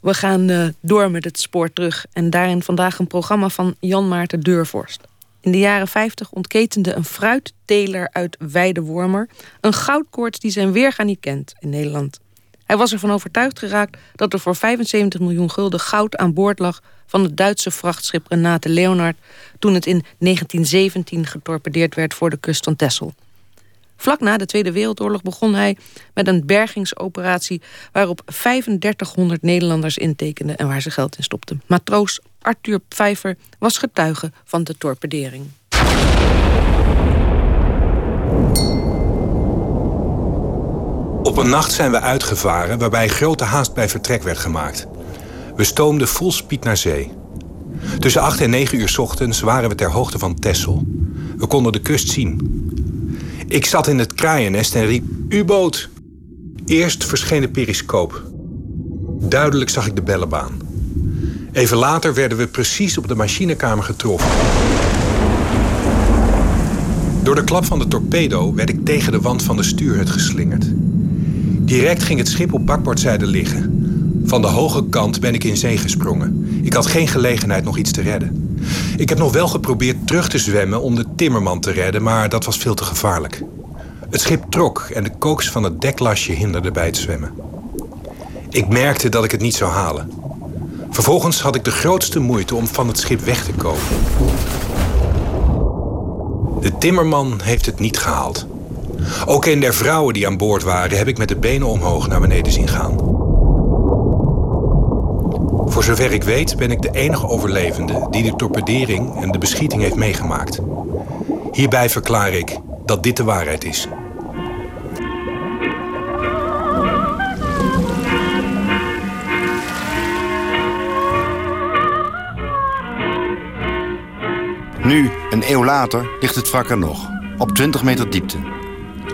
We gaan uh, door met het spoor terug en daarin vandaag een programma van Jan Maarten Deurvorst. In de jaren 50 ontketende een fruitteler uit Weidewormer een goudkoorts die zijn weerga niet kent in Nederland. Hij was ervan overtuigd geraakt dat er voor 75 miljoen gulden goud aan boord lag van het Duitse vrachtschip Renate Leonard toen het in 1917 getorpedeerd werd voor de kust van Texel. Vlak na de Tweede Wereldoorlog begon hij met een bergingsoperatie waarop 3500 Nederlanders intekenden en waar ze geld in stopten. Matroos Arthur Pfeiffer was getuige van de torpedering. Op een nacht zijn we uitgevaren waarbij grote haast bij vertrek werd gemaakt. We stoomden vol speed naar zee. Tussen 8 en 9 uur ochtends waren we ter hoogte van Texel. We konden de kust zien. Ik zat in het kraaiennest en riep U-boot. Eerst verscheen de periscoop. Duidelijk zag ik de bellenbaan. Even later werden we precies op de machinekamer getroffen. Door de klap van de torpedo werd ik tegen de wand van de stuurhut geslingerd. Direct ging het schip op bakboordzijde liggen. Van de hoge kant ben ik in zee gesprongen. Ik had geen gelegenheid nog iets te redden. Ik heb nog wel geprobeerd terug te zwemmen om de timmerman te redden, maar dat was veel te gevaarlijk. Het schip trok en de kooks van het deklasje hinderden bij het zwemmen. Ik merkte dat ik het niet zou halen. Vervolgens had ik de grootste moeite om van het schip weg te komen. De timmerman heeft het niet gehaald. Ook een der vrouwen die aan boord waren heb ik met de benen omhoog naar beneden zien gaan. Voor zover ik weet ben ik de enige overlevende die de torpedering en de beschieting heeft meegemaakt. Hierbij verklaar ik dat dit de waarheid is. Nu, een eeuw later, ligt het wrak er nog, op 20 meter diepte.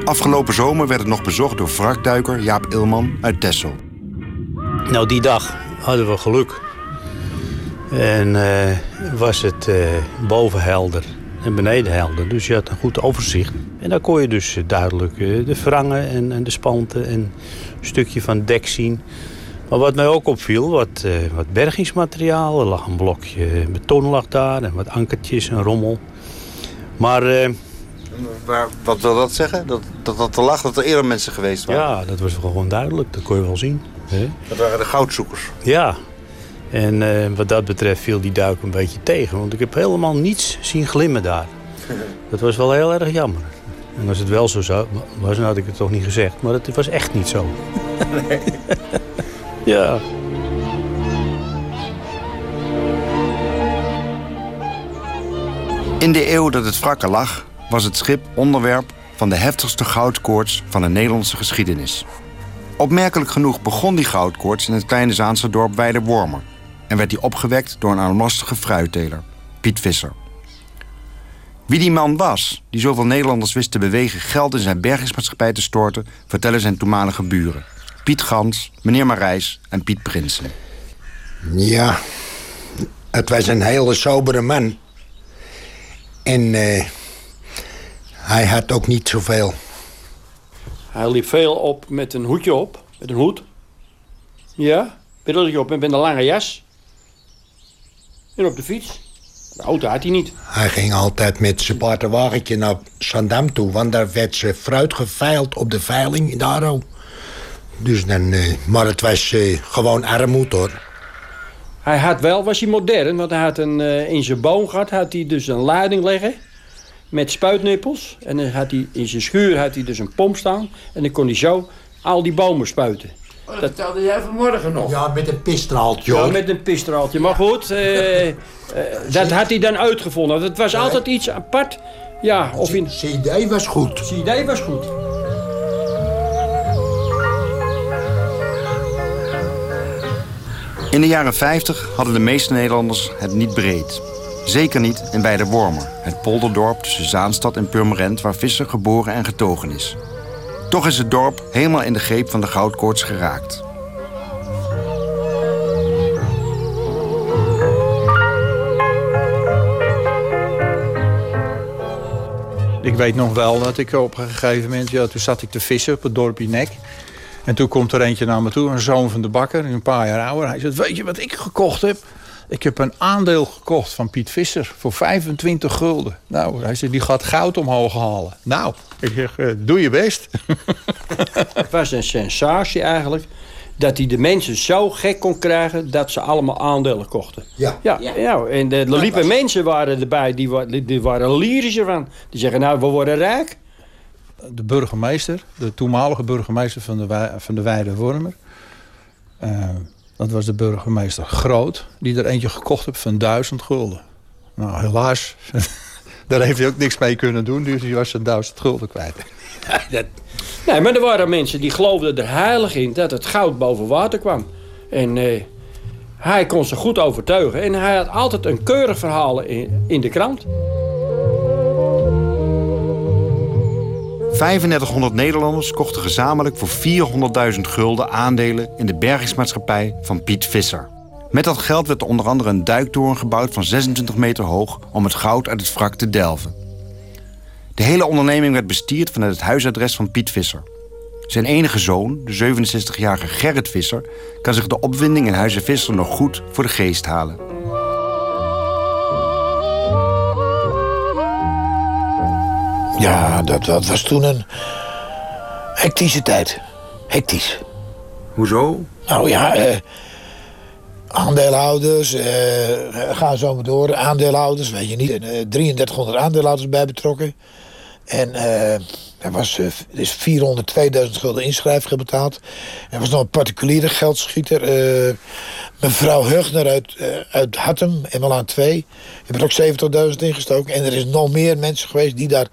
Afgelopen zomer werd het nog bezocht door wrakduiker Jaap Ilman uit Texel. Nou, die dag hadden we geluk. En uh, was het uh, boven helder en beneden helder. Dus je had een goed overzicht. En dan kon je dus duidelijk uh, de wrangen en, en, de spanten en een stukje van dek zien. Maar wat mij ook opviel, wat, uh, wat bergingsmateriaal. Er lag een blokje beton lag daar en wat ankertjes en rommel. Maar... Maar wat wil dat zeggen? Dat, dat dat er lag, dat er eerder mensen geweest waren? Ja, dat was gewoon duidelijk. Dat kon je wel zien. Dat waren de goudzoekers? Ja. En uh, wat dat betreft viel die duik een beetje tegen. Want ik heb helemaal niets zien glimmen daar. Dat was wel heel erg jammer. En als het wel zo zou, was, dan had ik het toch niet gezegd. Maar het was echt niet zo. Nee. Ja. In de eeuw dat het wrakken lag, was het schip onderwerp van de heftigste goudkoorts van de Nederlandse geschiedenis. Opmerkelijk genoeg begon die goudkoorts in het kleine Zaanse dorp Weidewormer en werd die opgewekt door een armlastige fruitteler, Piet Visser. Wie die man was, die zoveel Nederlanders wist te bewegen geld in zijn bergingsmaatschappij te storten, vertellen zijn toenmalige buren. Piet Gans, meneer Marijs en Piet Prinsen. Ja, het was een hele sobere man. En uh, hij had ook niet zoveel. Hij liep veel op met een hoedje op, met een hoed. Ja, brilletje op en met een lange jas. En op de fiets. De auto had hij niet. Hij ging altijd met zijn zwarte wagentje naar Sandam toe... want daar werd ze fruit geveild op de veiling in Daro. Dus dan, uh, maar het was uh, gewoon armoed hoor. Hij had wel, was hij modern, want hij had een, uh, in zijn boom gehad, had hij dus een leiding leggen met spuitnippels. En dan had hij, in zijn schuur had hij dus een pomp staan en dan kon hij zo al die bomen spuiten. Oh, dat, dat vertelde jij vanmorgen nog. Ja, met een pistraaltje Ja, met een pistraaltje. Maar goed, dat had hij dan uitgevonden. Het was altijd iets apart. Ja, of in... Idee was goed. Idee was goed. In de jaren 50 hadden de meeste Nederlanders het niet breed. Zeker niet in Weidewormer, het polderdorp tussen Zaanstad en Purmerend... waar Visser geboren en getogen is. Toch is het dorp helemaal in de greep van de goudkoorts geraakt. Ik weet nog wel dat ik op een gegeven moment... Ja, toen zat ik te vissen op het dorpje Nek. En toen komt er eentje naar me toe, een zoon van de bakker, een paar jaar ouder. Hij zegt, weet je wat ik gekocht heb? Ik heb een aandeel gekocht van Piet Visser voor 25 gulden. Nou, hij zegt, die gaat goud omhoog halen. Nou, ik zeg, eh, doe je best. Het was een sensatie eigenlijk dat hij de mensen zo gek kon krijgen dat ze allemaal aandelen kochten. Ja. Ja, ja. en de, er liepen mensen waren erbij die, die, waren lyrisch ervan. Die zeggen, nou, we worden rijk. De burgemeester, de toenmalige burgemeester van de, van de Weide Wormer... eh, dat was de burgemeester Groot, die er eentje gekocht heeft van 1000 gulden. Nou, helaas, daar heeft hij ook niks mee kunnen doen, dus hij was zijn 1000 gulden kwijt. Nee, maar er waren mensen die geloofden er heilig in dat het goud boven water kwam. En eh, hij kon ze goed overtuigen. En hij had altijd een keurig verhaal in, in de krant. 3500 Nederlanders kochten gezamenlijk voor 400.000 gulden aandelen in de bergingsmaatschappij van Piet Visser. Met dat geld werd onder andere een duiktoren gebouwd van 26 meter hoog om het goud uit het wrak te delven. De hele onderneming werd bestierd vanuit het huisadres van Piet Visser. Zijn enige zoon, de 67-jarige Gerrit Visser, kan zich de opwinding in Huizen Visser nog goed voor de geest halen. Ja, dat, dat was toen een hectische tijd. Hectisch. Hoezo? Nou ja, eh, aandeelhouders, eh, gaan zo maar door. Aandeelhouders, weet je niet. En, eh, 3300 aandeelhouders bij betrokken. En eh, er was eh, er is 402.000 gulden inschrijving betaald. Er was nog een particuliere geldschieter. eh, mevrouw Hugner uit, eh, uit Hattem, Emmelaan 2. Die heeft er ook 70.000 ingestoken. En er is nog meer mensen geweest die daar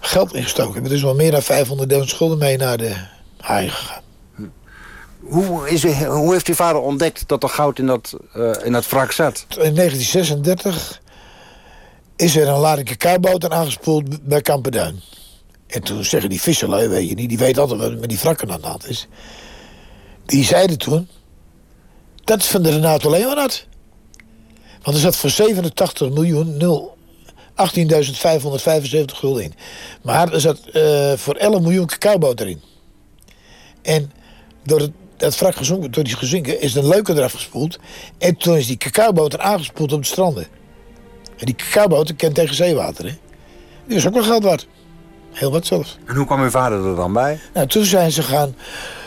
geld ingestoken hebben. Er is wel meer dan 500.000 schulden mee naar de haai gegaan. Hoe, is, hoe heeft uw vader ontdekt dat er goud in dat, eh, in dat wrak zat? In 1936 is er een lading cacaoboter aangespoeld bij Kampenduin. En toen zeggen die visserlui, weet je niet, die weet altijd wat met die wrakken aan de hand is. Die zeiden toen, dat is van de Renato Leonard. Want er zat voor 87 miljoen 0 18.575 gulden in. Maar er zat eh, voor 11 miljoen cacaoboter in. En door het, dat wrak gezonken, door die gezinken is een leuke eraf gespoeld. En toen is die cacaoboter aangespoeld op de stranden. En die cacaoboter kent tegen zeewater, hè. Die is ook wel geld waard. Heel wat zelfs. En hoe kwam uw vader er dan bij? Nou, toen zijn ze gaan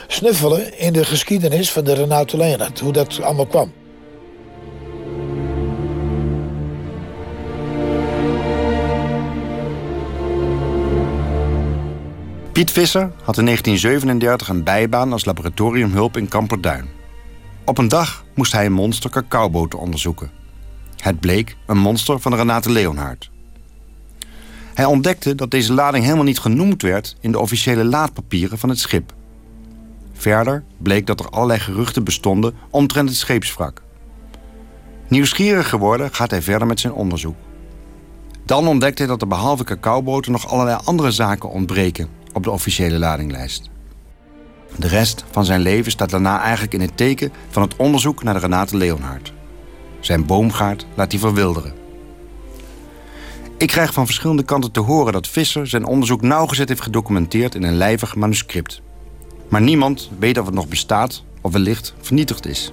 snuffelen in de geschiedenis van de Renato Leonard. Hoe dat allemaal kwam. Piet Visser had in 1937 een bijbaan als laboratoriumhulp in Kamperduin. Op een dag moest hij een monster cacaoboter onderzoeken. Het bleek een monster van de Renate Leonhard. Hij ontdekte dat deze lading helemaal niet genoemd werd in de officiële laadpapieren van het schip. Verder bleek dat er allerlei geruchten bestonden omtrent het scheepswrak. Nieuwsgierig geworden gaat hij verder met zijn onderzoek. Dan ontdekte hij dat er behalve cacaoboter nog allerlei andere zaken ontbreken op de officiële ladinglijst. De rest van zijn leven staat daarna eigenlijk in het teken van het onderzoek naar de Renate Leonhard. Zijn boomgaard laat hij verwilderen. Ik krijg van verschillende kanten te horen dat Visser zijn onderzoek nauwgezet heeft gedocumenteerd in een lijvig manuscript. Maar niemand weet of het nog bestaat of wellicht vernietigd is.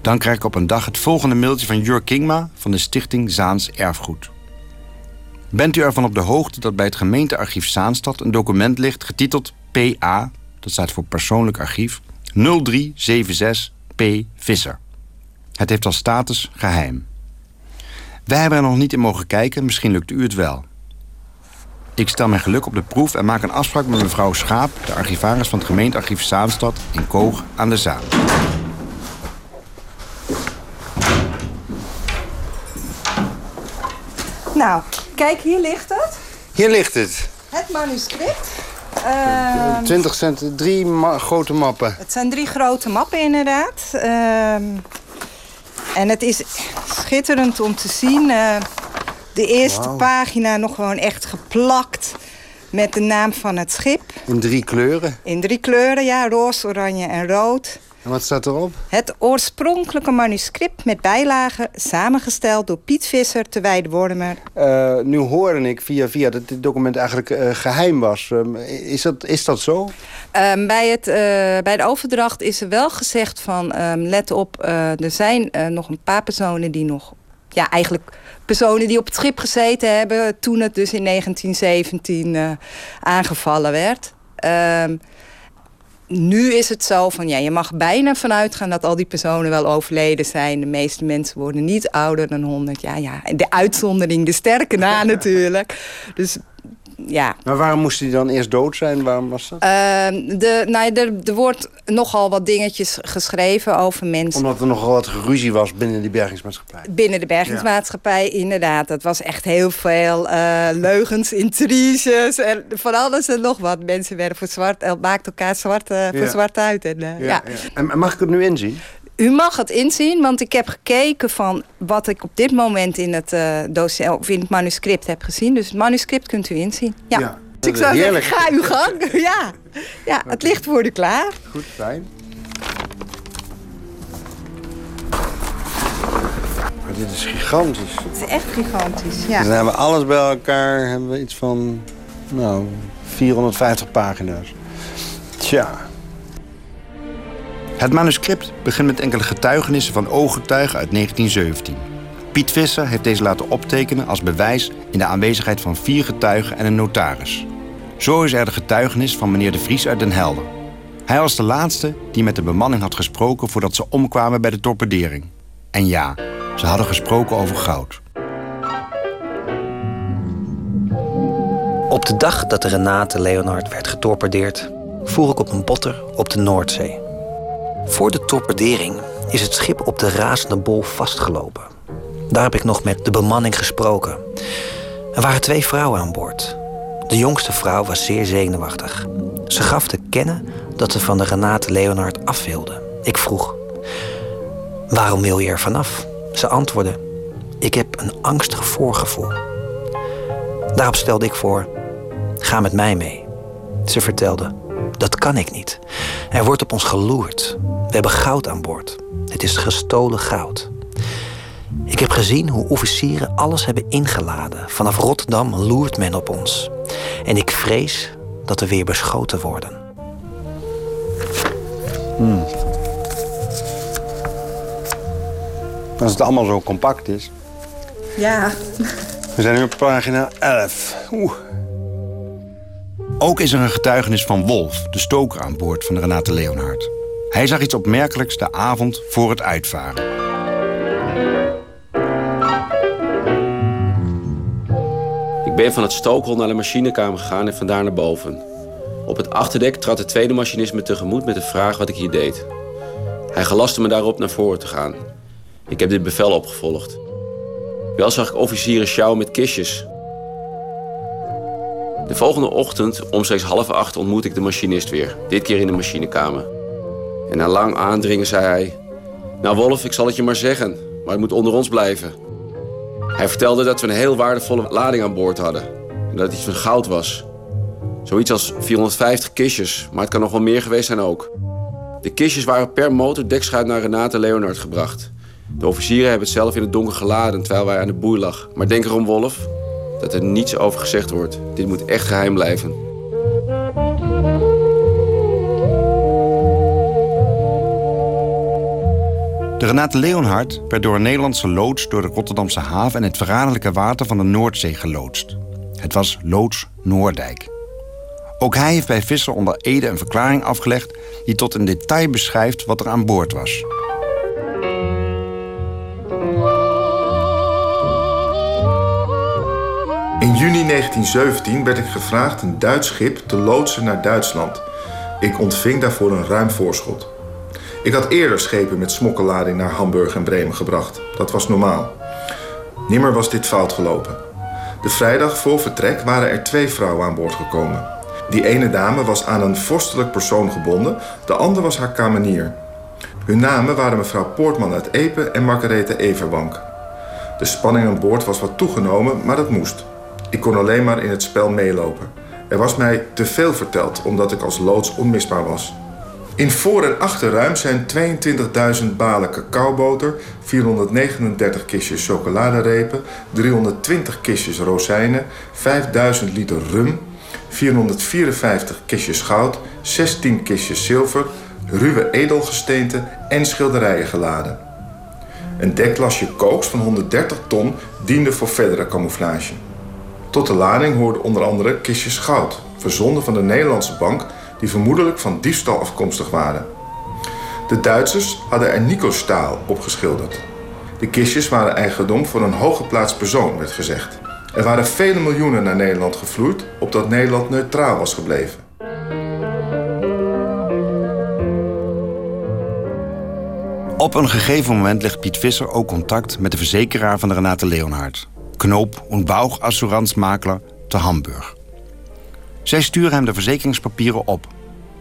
Dan krijg ik op een dag het volgende mailtje van Jur Kingma van de stichting Zaans Erfgoed. Bent u ervan op de hoogte dat bij het gemeentearchief Zaanstad een document ligt getiteld PA, dat staat voor persoonlijk archief, 0376 P. Visser. Het heeft als status geheim. Wij hebben er nog niet in mogen kijken, misschien lukt u het wel. Ik stel mijn geluk op de proef en maak een afspraak met mevrouw Schaap, de archivaris van het gemeentearchief Zaanstad in Koog aan de Zaan. Nou, kijk, hier ligt het. Hier ligt het. Het manuscript. Ehm, 20 cent, drie ma- grote mappen. het zijn drie grote mappen, inderdaad. Ehm, en het is schitterend om te zien. eh, de eerste pagina nog gewoon echt geplakt met de naam van het schip. In drie kleuren. In drie kleuren, ja, roze, oranje en rood. En wat staat erop? Het oorspronkelijke manuscript met bijlagen... samengesteld door Piet Visser te Weidewormer. Uh, nu hoorde ik via via dat dit document eigenlijk uh, geheim was. Um, is, dat, is dat zo? Um, bij, het, uh, bij de overdracht is er wel gezegd van... Um, let op, er zijn nog een paar personen die nog... ja, eigenlijk personen die op het schip gezeten hebben... toen het dus in 1917 aangevallen werd nu is het zo van, ja, je mag bijna vanuit gaan dat al die personen wel overleden zijn. De meeste mensen worden niet ouder dan 100 jaar. Ja, de uitzondering, de sterke na natuurlijk. Dus ja. Maar waarom moest hij dan eerst dood zijn? Waarom was dat? Uh, de, nou, er, er wordt nogal wat dingetjes geschreven over mensen. Omdat er nogal wat ruzie was binnen die bergingsmaatschappij. Binnen de bergingsmaatschappij, inderdaad. Dat was echt heel veel uh, leugens, intriges en van alles en nog wat. Mensen werden voor zwart, uh, maakten elkaar zwart, uh, voor zwart uit. En, ja, ja. En mag ik het nu inzien? U mag het inzien, want ik heb gekeken van wat ik op dit moment in het, uh, dossier, of in het manuscript heb gezien. Dus het manuscript kunt u inzien. Ja. ja dus ik zou zeggen, ga uw gang. ja. ja, het ligt voor u klaar. Goed, fijn. Maar dit is gigantisch. Het is echt gigantisch, ja. Dus dan hebben we alles bij elkaar, hebben we iets van, nou, 450 pagina's. Tja. Het manuscript begint met enkele getuigenissen van ooggetuigen uit 1917. Piet Visser heeft deze laten optekenen als bewijs in de aanwezigheid van vier getuigen en een notaris. Zo is er de getuigenis van meneer De Vries uit Den Helder. Hij was de laatste die met de bemanning had gesproken voordat ze omkwamen bij de torpedering. En ja, ze hadden gesproken over goud. Op de dag dat de Renate Leonard werd getorpedeerd, voer ik op een botter op de Noordzee. Voor de torpedering is het schip op de razende bol vastgelopen. Daar heb ik nog met de bemanning gesproken. Er waren twee vrouwen aan boord. De jongste vrouw was zeer zenuwachtig. Ze gaf te kennen dat ze van de Renate Leonard af wilde. Ik vroeg: Waarom wil je er vanaf? Ze antwoordde: Ik heb een angstig voorgevoel. Daarop stelde ik voor: Ga met mij mee. Ze vertelde: Dat kan ik niet. Er wordt op ons geloerd. We hebben goud aan boord. Het is gestolen goud. Ik heb gezien hoe officieren alles hebben ingeladen. Vanaf Rotterdam loert men op ons. En ik vrees dat we weer beschoten worden. Hmm. Als het allemaal zo compact is. Ja. We zijn nu op pagina 11. Oeh. Ook is er een getuigenis van Wolf, de stoker aan boord van de Renate Leonhard. Hij zag iets opmerkelijks de avond voor het uitvaren. Ik ben van het stookhol naar de machinekamer gegaan en vandaar naar boven. Op het achterdek trad de tweede machinist me tegemoet met de vraag wat ik hier deed. Hij gelaste me daarop naar voren te gaan. Ik heb dit bevel opgevolgd. Wel zag ik officieren sjouwen met kistjes. De volgende ochtend, omstreeks half acht, ontmoet ik de machinist weer. Dit keer in de machinekamer. En na lang aandringen zei hij... Nou Wolf, ik zal het je maar zeggen, maar het moet onder ons blijven. Hij vertelde dat we een heel waardevolle lading aan boord hadden. En dat het iets van goud was. Zoiets als 450 kistjes, maar het kan nog wel meer geweest zijn ook. De kistjes waren per motordekschuit naar Renate Leonard gebracht. De officieren hebben het zelf in het donker geladen terwijl wij aan de boei lag. Maar denk erom, Wolf, dat er niets over gezegd wordt. Dit moet echt geheim blijven. De Renate Leonhard werd door een Nederlandse loods door de Rotterdamse haven en het verraderlijke water van de Noordzee geloodst. Het was loods Noordijk. Ook hij heeft bij Visser onder Ede een verklaring afgelegd die tot in detail beschrijft wat er aan boord was. In juni 1917 werd ik gevraagd een Duits schip te loodsen naar Duitsland. Ik ontving daarvoor een ruim voorschot. Ik had eerder schepen met smokkellading naar Hamburg en Bremen gebracht. Dat was normaal. Nimmer was dit fout gelopen. De vrijdag voor vertrek waren er twee vrouwen aan boord gekomen. Die ene dame was aan een vorstelijk persoon gebonden, de andere was haar kamenier. Hun namen waren mevrouw Poortman uit Epe en Margarethe Everbank. De spanning aan boord was wat toegenomen, maar dat moest. Ik kon alleen maar in het spel meelopen. Er was mij te veel verteld omdat ik als loods onmisbaar was. In voor- en achterruim zijn 22.000 balen cacaoboter, 439 kistjes chocoladerepen, 320 kistjes rozijnen, 5000 liter rum, 454 kistjes goud, 16 kistjes zilver, ruwe edelgesteente en schilderijen geladen. Een deklasje kooks van 130 ton diende voor verdere camouflage. Tot de lading hoorden onder andere kistjes goud, verzonden van de Nederlandse bank die vermoedelijk van diefstal afkomstig waren. De Duitsers hadden er Nico-staal opgeschilderd. De kistjes waren eigendom van een hooggeplaatst persoon, werd gezegd. Er waren vele miljoenen naar Nederland gevloeid, opdat Nederland neutraal was gebleven. Op een gegeven moment legt Piet Visser ook contact met de verzekeraar van Renate Leonhard. Knoop- und Baucassuranzmakler te Hamburg. Zij sturen hem de verzekeringspapieren op.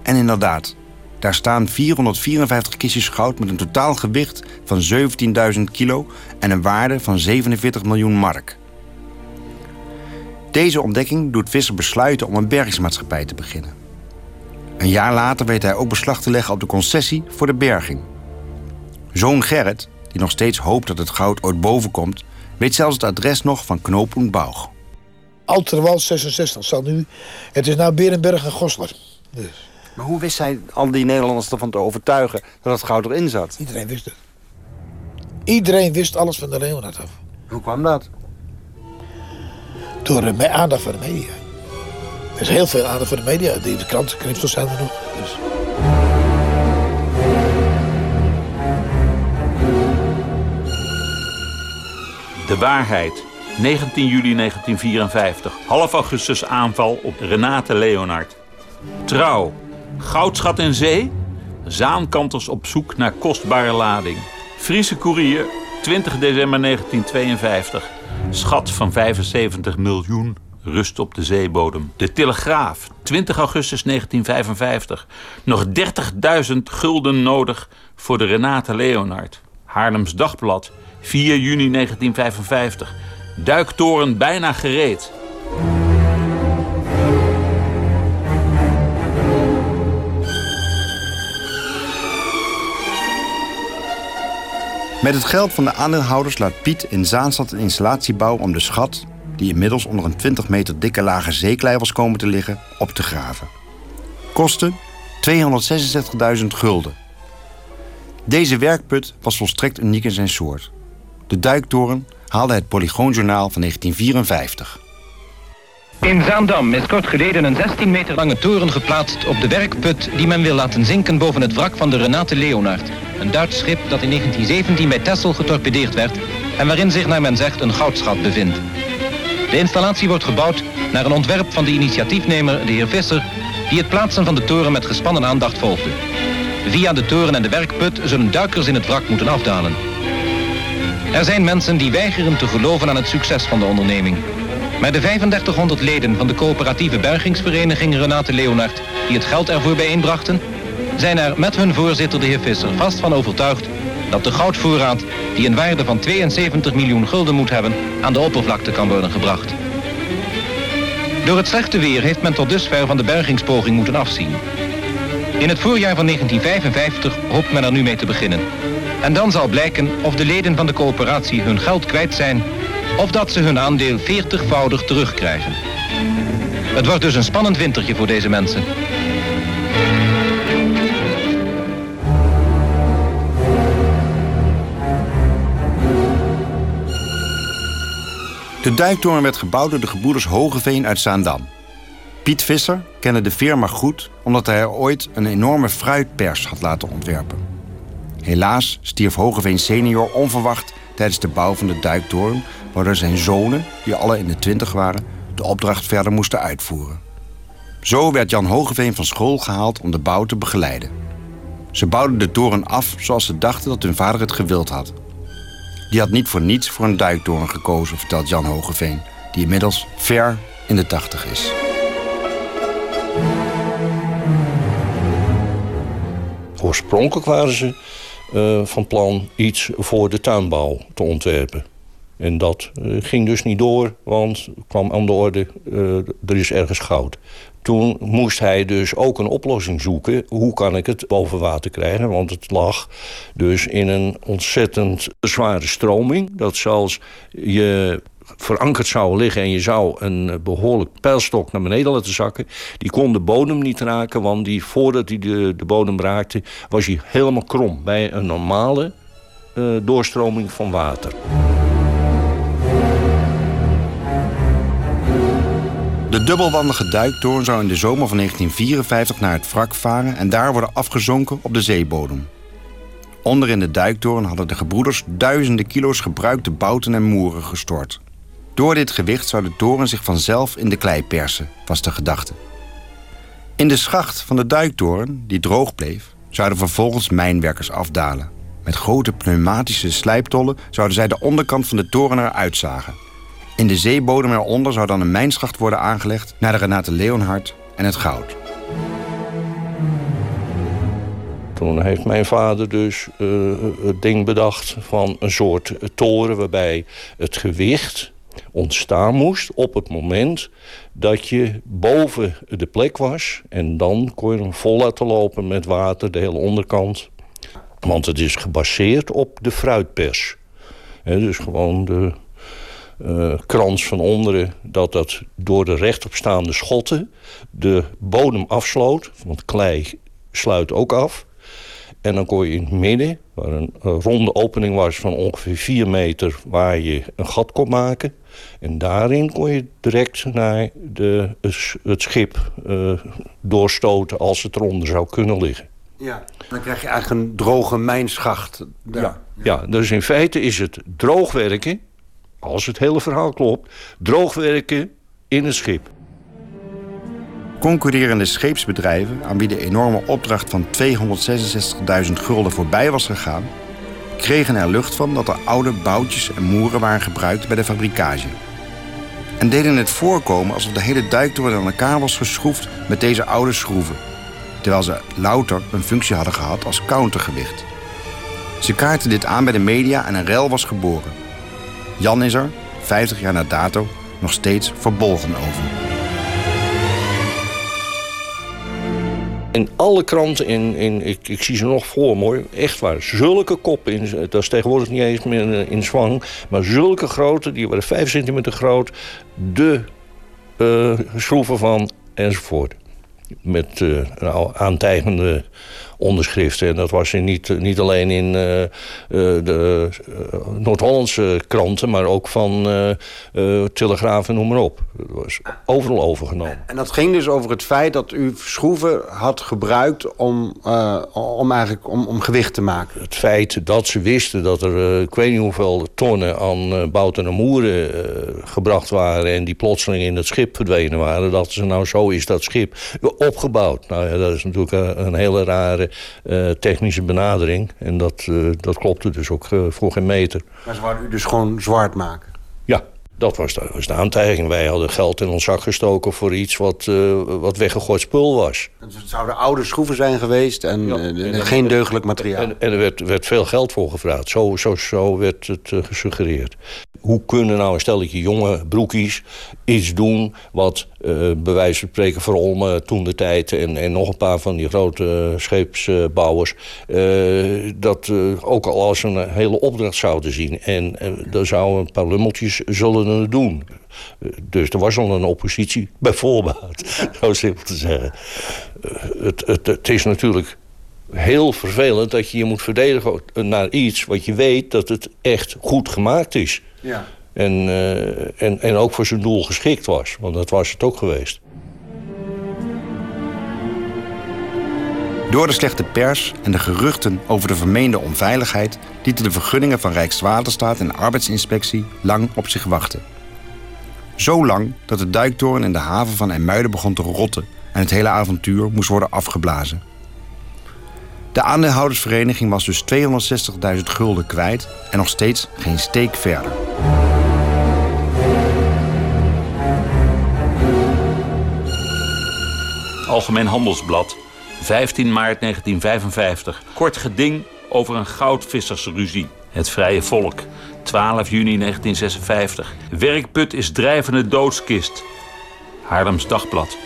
En inderdaad, daar staan 454 kistjes goud met een totaal gewicht van 17.000 kilo en een waarde van 47 miljoen mark. Deze ontdekking doet Visser besluiten om een bergingsmaatschappij te beginnen. Een jaar later weet hij ook beslag te leggen op de concessie voor de berging. Zoon Gerrit, die nog steeds hoopt dat het goud ooit boven komt, weet zelfs het adres nog van Knoop und Bauch. Alterwald 66 zal nu. Het is nou Berenberg en Goslar. Dus. Maar hoe wist zij al die Nederlanders ervan te overtuigen dat het goud erin zat? Iedereen wist het. Iedereen wist alles van de Leonard af. Hoe kwam dat? Door uh, aandacht van de media. Er is heel veel aandacht voor de media. Die de krantenknipsels zijn er nog. De waarheid. 19 juli 1954. Half augustus aanval op Renate Leonard. Trouw. Goudschat in zee. Zaankanters op zoek naar kostbare lading. Friese Courier. 20 december 1952. Schat van 75 miljoen rust op de zeebodem. De Telegraaf, 20 augustus 1955. Nog 30.000 gulden nodig voor de Renate Leonard. Haarlems Dagblad, 4 juni 1955. Duiktoren bijna gereed. Met het geld van de aandeelhouders laat Piet in Zaanstad een installatie bouwen om de schat, die inmiddels onder een 20 meter dikke lage zeeklei was komen te liggen, op te graven. Kosten 266.000 gulden. Deze werkput was volstrekt uniek in zijn soort. De duiktoren haalde het Polygoonjournaal van 1954. In Zaandam is kort geleden een 16 meter lange toren geplaatst op de werkput die men wil laten zinken boven het wrak van de Renate Leonard. Een Duits schip dat in 1917 bij Texel getorpedeerd werd en waarin zich naar men zegt een goudschat bevindt. De installatie wordt gebouwd naar een ontwerp van de initiatiefnemer, de heer Visser, die het plaatsen van de toren met gespannen aandacht volgde. Via de toren en de werkput zullen duikers in het wrak moeten afdalen. Er zijn mensen die weigeren te geloven aan het succes van de onderneming. Maar de 3500 leden van de coöperatieve bergingsvereniging Renate Leonard, die het geld ervoor bijeenbrachten, zijn er met hun voorzitter de heer Visser vast van overtuigd dat de goudvoorraad, die een waarde van 72 miljoen gulden moet hebben, aan de oppervlakte kan worden gebracht. Door het slechte weer heeft men tot dusver van de bergingspoging moeten afzien. In het voorjaar van 1955 hoopt men er nu mee te beginnen. En dan zal blijken of de leden van de coöperatie hun geld kwijt zijn of dat ze hun aandeel 40voudig terugkrijgen. Het wordt dus een spannend wintertje voor deze mensen. De duiktoren werd gebouwd door de gebroeders Hogeveen uit Zaandam. Piet Visser kende de firma goed omdat hij er ooit een enorme fruitpers had laten ontwerpen. Helaas stierf Hogeveen senior onverwacht tijdens de bouw van de duiktoren, waardoor zijn zonen, die alle in de twintig waren, de opdracht verder moesten uitvoeren. Zo werd Jan Hogeveen van school gehaald om de bouw te begeleiden. Ze bouwden de toren af zoals ze dachten dat hun vader het gewild had. Die had niet voor niets voor een duiktoren gekozen, vertelt Jan Hogeveen, die inmiddels ver in de tachtig is. Oorspronkelijk waren ze uh, van plan iets voor de tuinbouw te ontwerpen. En dat ging dus niet door, want kwam aan de orde, er is ergens goud. Toen moest hij dus ook een oplossing zoeken. Hoe kan ik het boven water krijgen? Want het lag dus in een ontzettend zware stroming. Dat zelfs je verankerd zou liggen en je zou een behoorlijk pijlstok naar beneden laten zakken. Die kon de bodem niet raken, want die, voordat hij de, de bodem raakte, was hij helemaal krom bij een normale uh, doorstroming van water. De dubbelwandige duiktoren zou in de zomer van 1954 naar het wrak varen en daar worden afgezonken op de zeebodem. Onder in de duiktoren hadden de gebroeders duizenden kilo's gebruikte bouten en moeren gestort. Door dit gewicht zou de toren zich vanzelf in de klei persen, was de gedachte. In de schacht van de duiktoren, die droog bleef, zouden vervolgens mijnwerkers afdalen. Met grote pneumatische slijptollen zouden zij de onderkant van de toren eruit zagen. In de zeebodem eronder zou dan een mijnschacht worden aangelegd naar de Renate Leonhard en het goud. Toen heeft mijn vader dus uh, het ding bedacht van een soort toren waarbij het gewicht ontstaan moest op het moment dat je boven de plek was. En dan kon je hem vol laten lopen met water, de hele onderkant. Want het is gebaseerd op de fruitpers. dus gewoon de uh, krans van onderen... dat dat door de rechtopstaande schotten de bodem afsloot. Want klei sluit ook af. En dan kon je in het midden, waar een, een ronde opening was van ongeveer 4 meter... waar je een gat kon maken... En daarin kon je direct naar de, het schip uh, doorstoten als het eronder zou kunnen liggen. Ja, dan krijg je eigenlijk een droge mijnschacht. Ja, ja, dus in feite is het droogwerken, als het hele verhaal klopt, droogwerken in het schip. Concurrerende scheepsbedrijven, aan wie de enorme opdracht van 266.000 gulden voorbij was gegaan, kregen er lucht van dat er oude boutjes en moeren waren gebruikt bij de fabrikage. En deden het voorkomen alsof de hele duiktoren aan elkaar was geschroefd met deze oude schroeven. Terwijl ze louter een functie hadden gehad als countergewicht. Ze kaarten dit aan bij de media en een rel was geboren. Jan is er, 50 jaar na dato, nog steeds verbolgen over. In alle kranten, in, in, ik, ik zie ze nog voor mooi, echt waar. Zulke koppen, in, dat is tegenwoordig niet eens meer in zwang. Maar zulke grote, die waren 5 centimeter groot. De uh, schroeven van enzovoort. Met uh, nou, aantijgende onderschriften. En dat was niet, niet alleen in uh, de Noord-Hollandse kranten, maar ook van Telegraaf en noem maar op. Dat was overal overgenomen. En dat ging dus over het feit dat u schroeven had gebruikt om, om, eigenlijk, om, om gewicht te maken. Het feit dat ze wisten dat er ik weet niet hoeveel tonnen aan bouten en moeren gebracht waren... en die plotseling in het schip verdwenen waren... dat ze nou zo is dat schip opgebouwd. Nou ja, dat is natuurlijk een hele rare uh, technische benadering. En dat, uh, dat klopte dus ook uh, voor geen meter. Maar ze wouden u dus gewoon zwart maken? Ja, dat was de, was de aantijging. Wij hadden geld in ons zak gestoken voor iets wat, wat weggegooid spul was. Dus het zouden oude schroeven zijn geweest en, ja, en geen deugdelijk materiaal? En, en, er werd, werd veel geld voor gevraagd. Zo, zo, zo werd het gesuggereerd hoe kunnen nou een stelletje jonge broekies iets doen... wat uh, bij wijze van spreken Verolmen toen de tijd... En, en nog een paar van die grote scheepsbouwers... Uh, dat uh, ook al als een hele opdracht zouden zien. En er zouden een paar lummeltjes zullen het doen. Dus er was al een oppositie, bijvoorbeeld, zo simpel te zeggen. Het, het, het is natuurlijk heel vervelend dat je je moet verdedigen naar iets wat je weet dat het echt goed gemaakt is. Ja. En, uh, en, en ook voor zijn doel geschikt was, want dat was het ook geweest. Door de slechte pers en de geruchten over de vermeende onveiligheid... lieten de vergunningen van Rijkswaterstaat en arbeidsinspectie lang op zich wachten. Zo lang dat de duiktoren in de haven van IJmuiden begon te rotten... en het hele avontuur moest worden afgeblazen. De aandeelhoudersvereniging was dus 260.000 gulden kwijt en nog steeds geen steek verder. Algemeen Handelsblad, 15 maart 1955. Kort geding over een goudvissersruzie. Het vrije volk. 12 juni 1956. Werkput is drijvende doodskist. Haarlems Dagblad.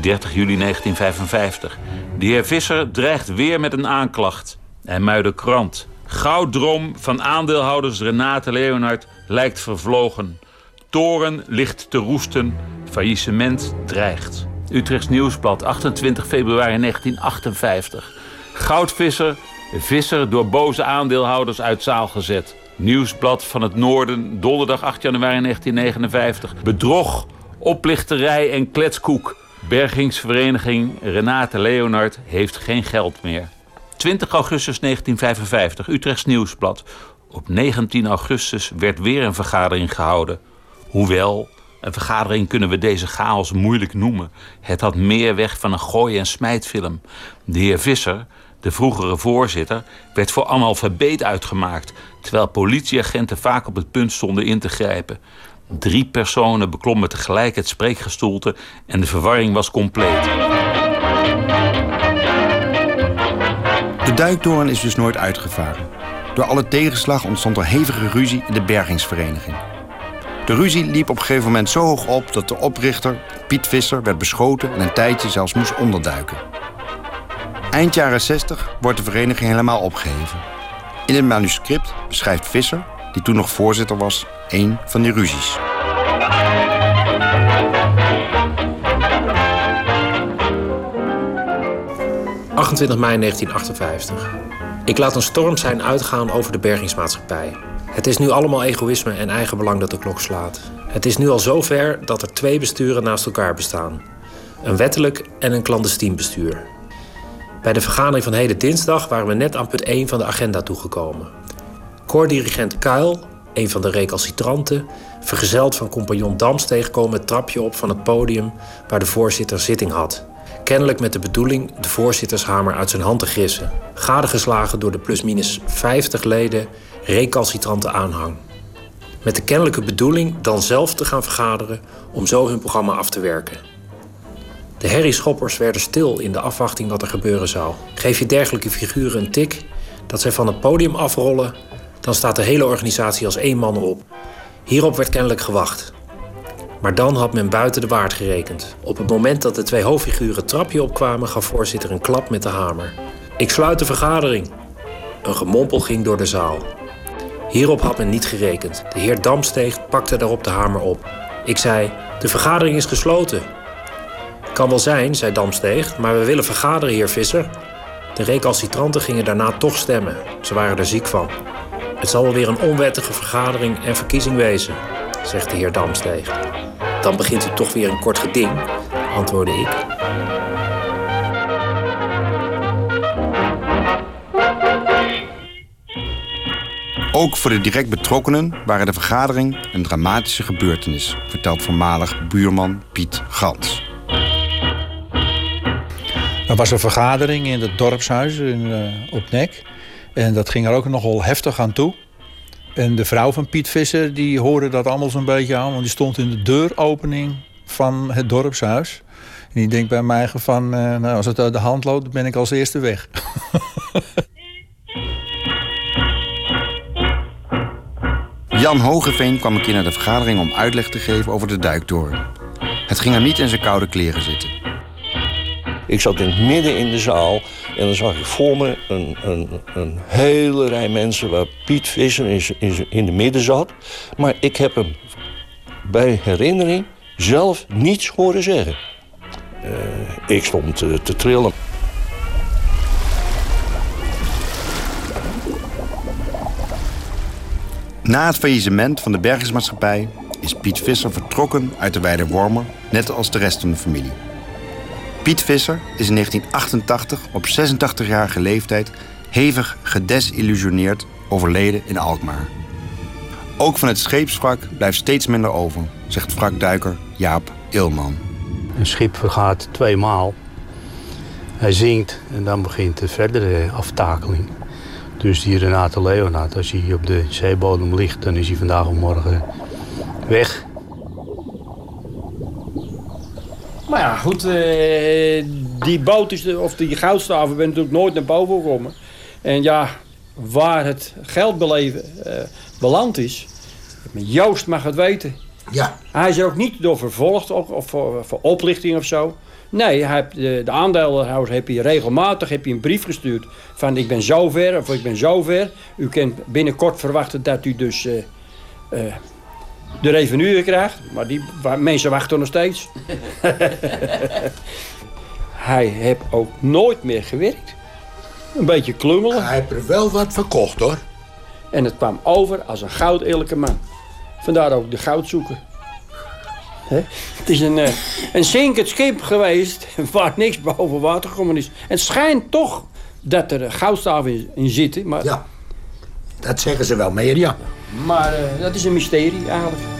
30 juli 1955. De heer Visser dreigt weer met een aanklacht. En Muiden Krant. Gouddrom van aandeelhouders Renate Leonard lijkt vervlogen. Toren ligt te roesten. Faillissement dreigt. Utrechts Nieuwsblad, 28 februari 1958. Goudvisser, visser door boze aandeelhouders uit zaal gezet. Nieuwsblad van het Noorden, donderdag 8 januari 1959. Bedrog, oplichterij en kletskoek. Bergingsvereniging Renate Leonard heeft geen geld meer. 20 augustus 1955, Utrechts Nieuwsblad. Op 19 augustus werd weer een vergadering gehouden. Hoewel, een vergadering kunnen we deze chaos moeilijk noemen. Het had meer weg van een gooi- en smijtfilm. De heer Visser, de vroegere voorzitter, werd voor analfabeet uitgemaakt, terwijl politieagenten vaak op het punt stonden in te grijpen. Drie personen beklommen tegelijk het spreekgestoelte en de verwarring was compleet. De duiktoren is dus nooit uitgevaren. Door alle tegenslag ontstond er hevige ruzie in de bergingsvereniging. De ruzie liep op een gegeven moment zo hoog op dat de oprichter, Piet Visser, werd beschoten en een tijdje zelfs moest onderduiken. Eind jaren 60 wordt de vereniging helemaal opgeheven. In het manuscript beschrijft Visser, die toen nog voorzitter was, een van die ruzies. ...28 mei 1958. Ik laat een storm zijn uitgaan over de bergingsmaatschappij. Het is nu allemaal egoïsme en eigenbelang dat de klok slaat. Het is nu al zover dat er twee besturen naast elkaar bestaan. Een wettelijk en een clandestien bestuur. Bij de vergadering van heden dinsdag waren we net aan punt 1 van de agenda toegekomen. Koordirigent Kuil, een van de recalcitranten, vergezeld van compagnon Damsteeg, komen het trapje op van het podium waar de voorzitter zitting had. Kennelijk met de bedoeling de voorzittershamer uit zijn hand te gissen. Gadegeslagen door de plusminus 50 leden recalcitrante aanhang. Met de kennelijke bedoeling dan zelf te gaan vergaderen om zo hun programma af te werken. De herrieschoppers werden stil in de afwachting wat er gebeuren zou. Geef je dergelijke figuren een tik dat zij van het podium afrollen, dan staat de hele organisatie als één man op. Hierop werd kennelijk gewacht. Maar dan had men buiten de waard gerekend. Op het moment dat de twee hoofdfiguren het trapje opkwamen, gaf voorzitter een klap met de hamer. Ik sluit de vergadering. Een gemompel ging door de zaal. Hierop had men niet gerekend. De heer Damsteeg pakte daarop de hamer op. Ik zei: De vergadering is gesloten. Kan wel zijn, zei Damsteeg, maar we willen vergaderen, heer Visser. De recalcitranten gingen daarna toch stemmen. Ze waren er ziek van. Het zal wel weer een onwettige vergadering en verkiezing wezen, zegt de heer Damsteeg. Dan begint u toch weer een kort geding, antwoordde ik. Ook voor de direct betrokkenen waren de vergadering een dramatische gebeurtenis, vertelt voormalig buurman Piet Gans. Er was een vergadering in het dorpshuis in, uh, op Nek. En dat ging er ook nogal heftig aan toe. En de vrouw van Piet Visser die hoorde dat allemaal zo'n beetje aan. Want die stond in de deuropening van het dorpshuis. En die denkt bij mij van, uh, nou, als het uit de hand loopt, ben ik als eerste weg. Jan Hogeveen kwam een keer naar de vergadering om uitleg te geven over de duiktoren. Het ging hem niet in zijn koude kleren zitten. Ik zat in het midden in de zaal en dan zag ik voor me een, een, een hele rij mensen waar Piet Visser in, in, de midden zat. Maar ik heb hem bij herinnering zelf niets horen zeggen. Uh, ik stond te, te trillen. Na het faillissement van de bergingsmaatschappij is Piet Visser vertrokken uit de Weide Wormer, net als de rest van de familie. Piet Visser is in 1988 op 86-jarige leeftijd hevig gedesillusioneerd overleden in Alkmaar. Ook van het scheepswrak blijft steeds minder over, zegt wrakduiker Jaap Ilman. Een schip vergaat twee maal. Hij zinkt en dan begint de verdere aftakeling. Dus die Renate Leonard, als hij op de zeebodem ligt, dan is hij vandaag of morgen weg. Maar ja, goed, uh, die boot is, of die goudstaven ben natuurlijk nooit naar boven gekomen. En ja, waar het geld beleven, uh, beland is. Joost mag het weten. Ja. Hij is er ook niet door vervolgd of, of voor, voor, oplichting of zo. Nee, hij heeft, de, de aandeelhouder heb je regelmatig heb je een brief gestuurd van ik ben zover of ik ben zover. U kunt binnenkort verwachten dat u dus uh, de revenue krijgt. Maar die mensen wachten nog steeds. hij heeft ook nooit meer gewerkt. Een beetje klungelen. Hij heeft er wel wat verkocht hoor. En het kwam over als een goud eerlijke man. Vandaar ook de goud zoeken. He? Het is een, uh, een zinkend schip geweest waar niks boven water gekomen is. Het schijnt toch dat er goudstaven in, in zitten. Maar... Ja, dat zeggen ze wel meer, ja. Maar uh, dat is een mysterie eigenlijk.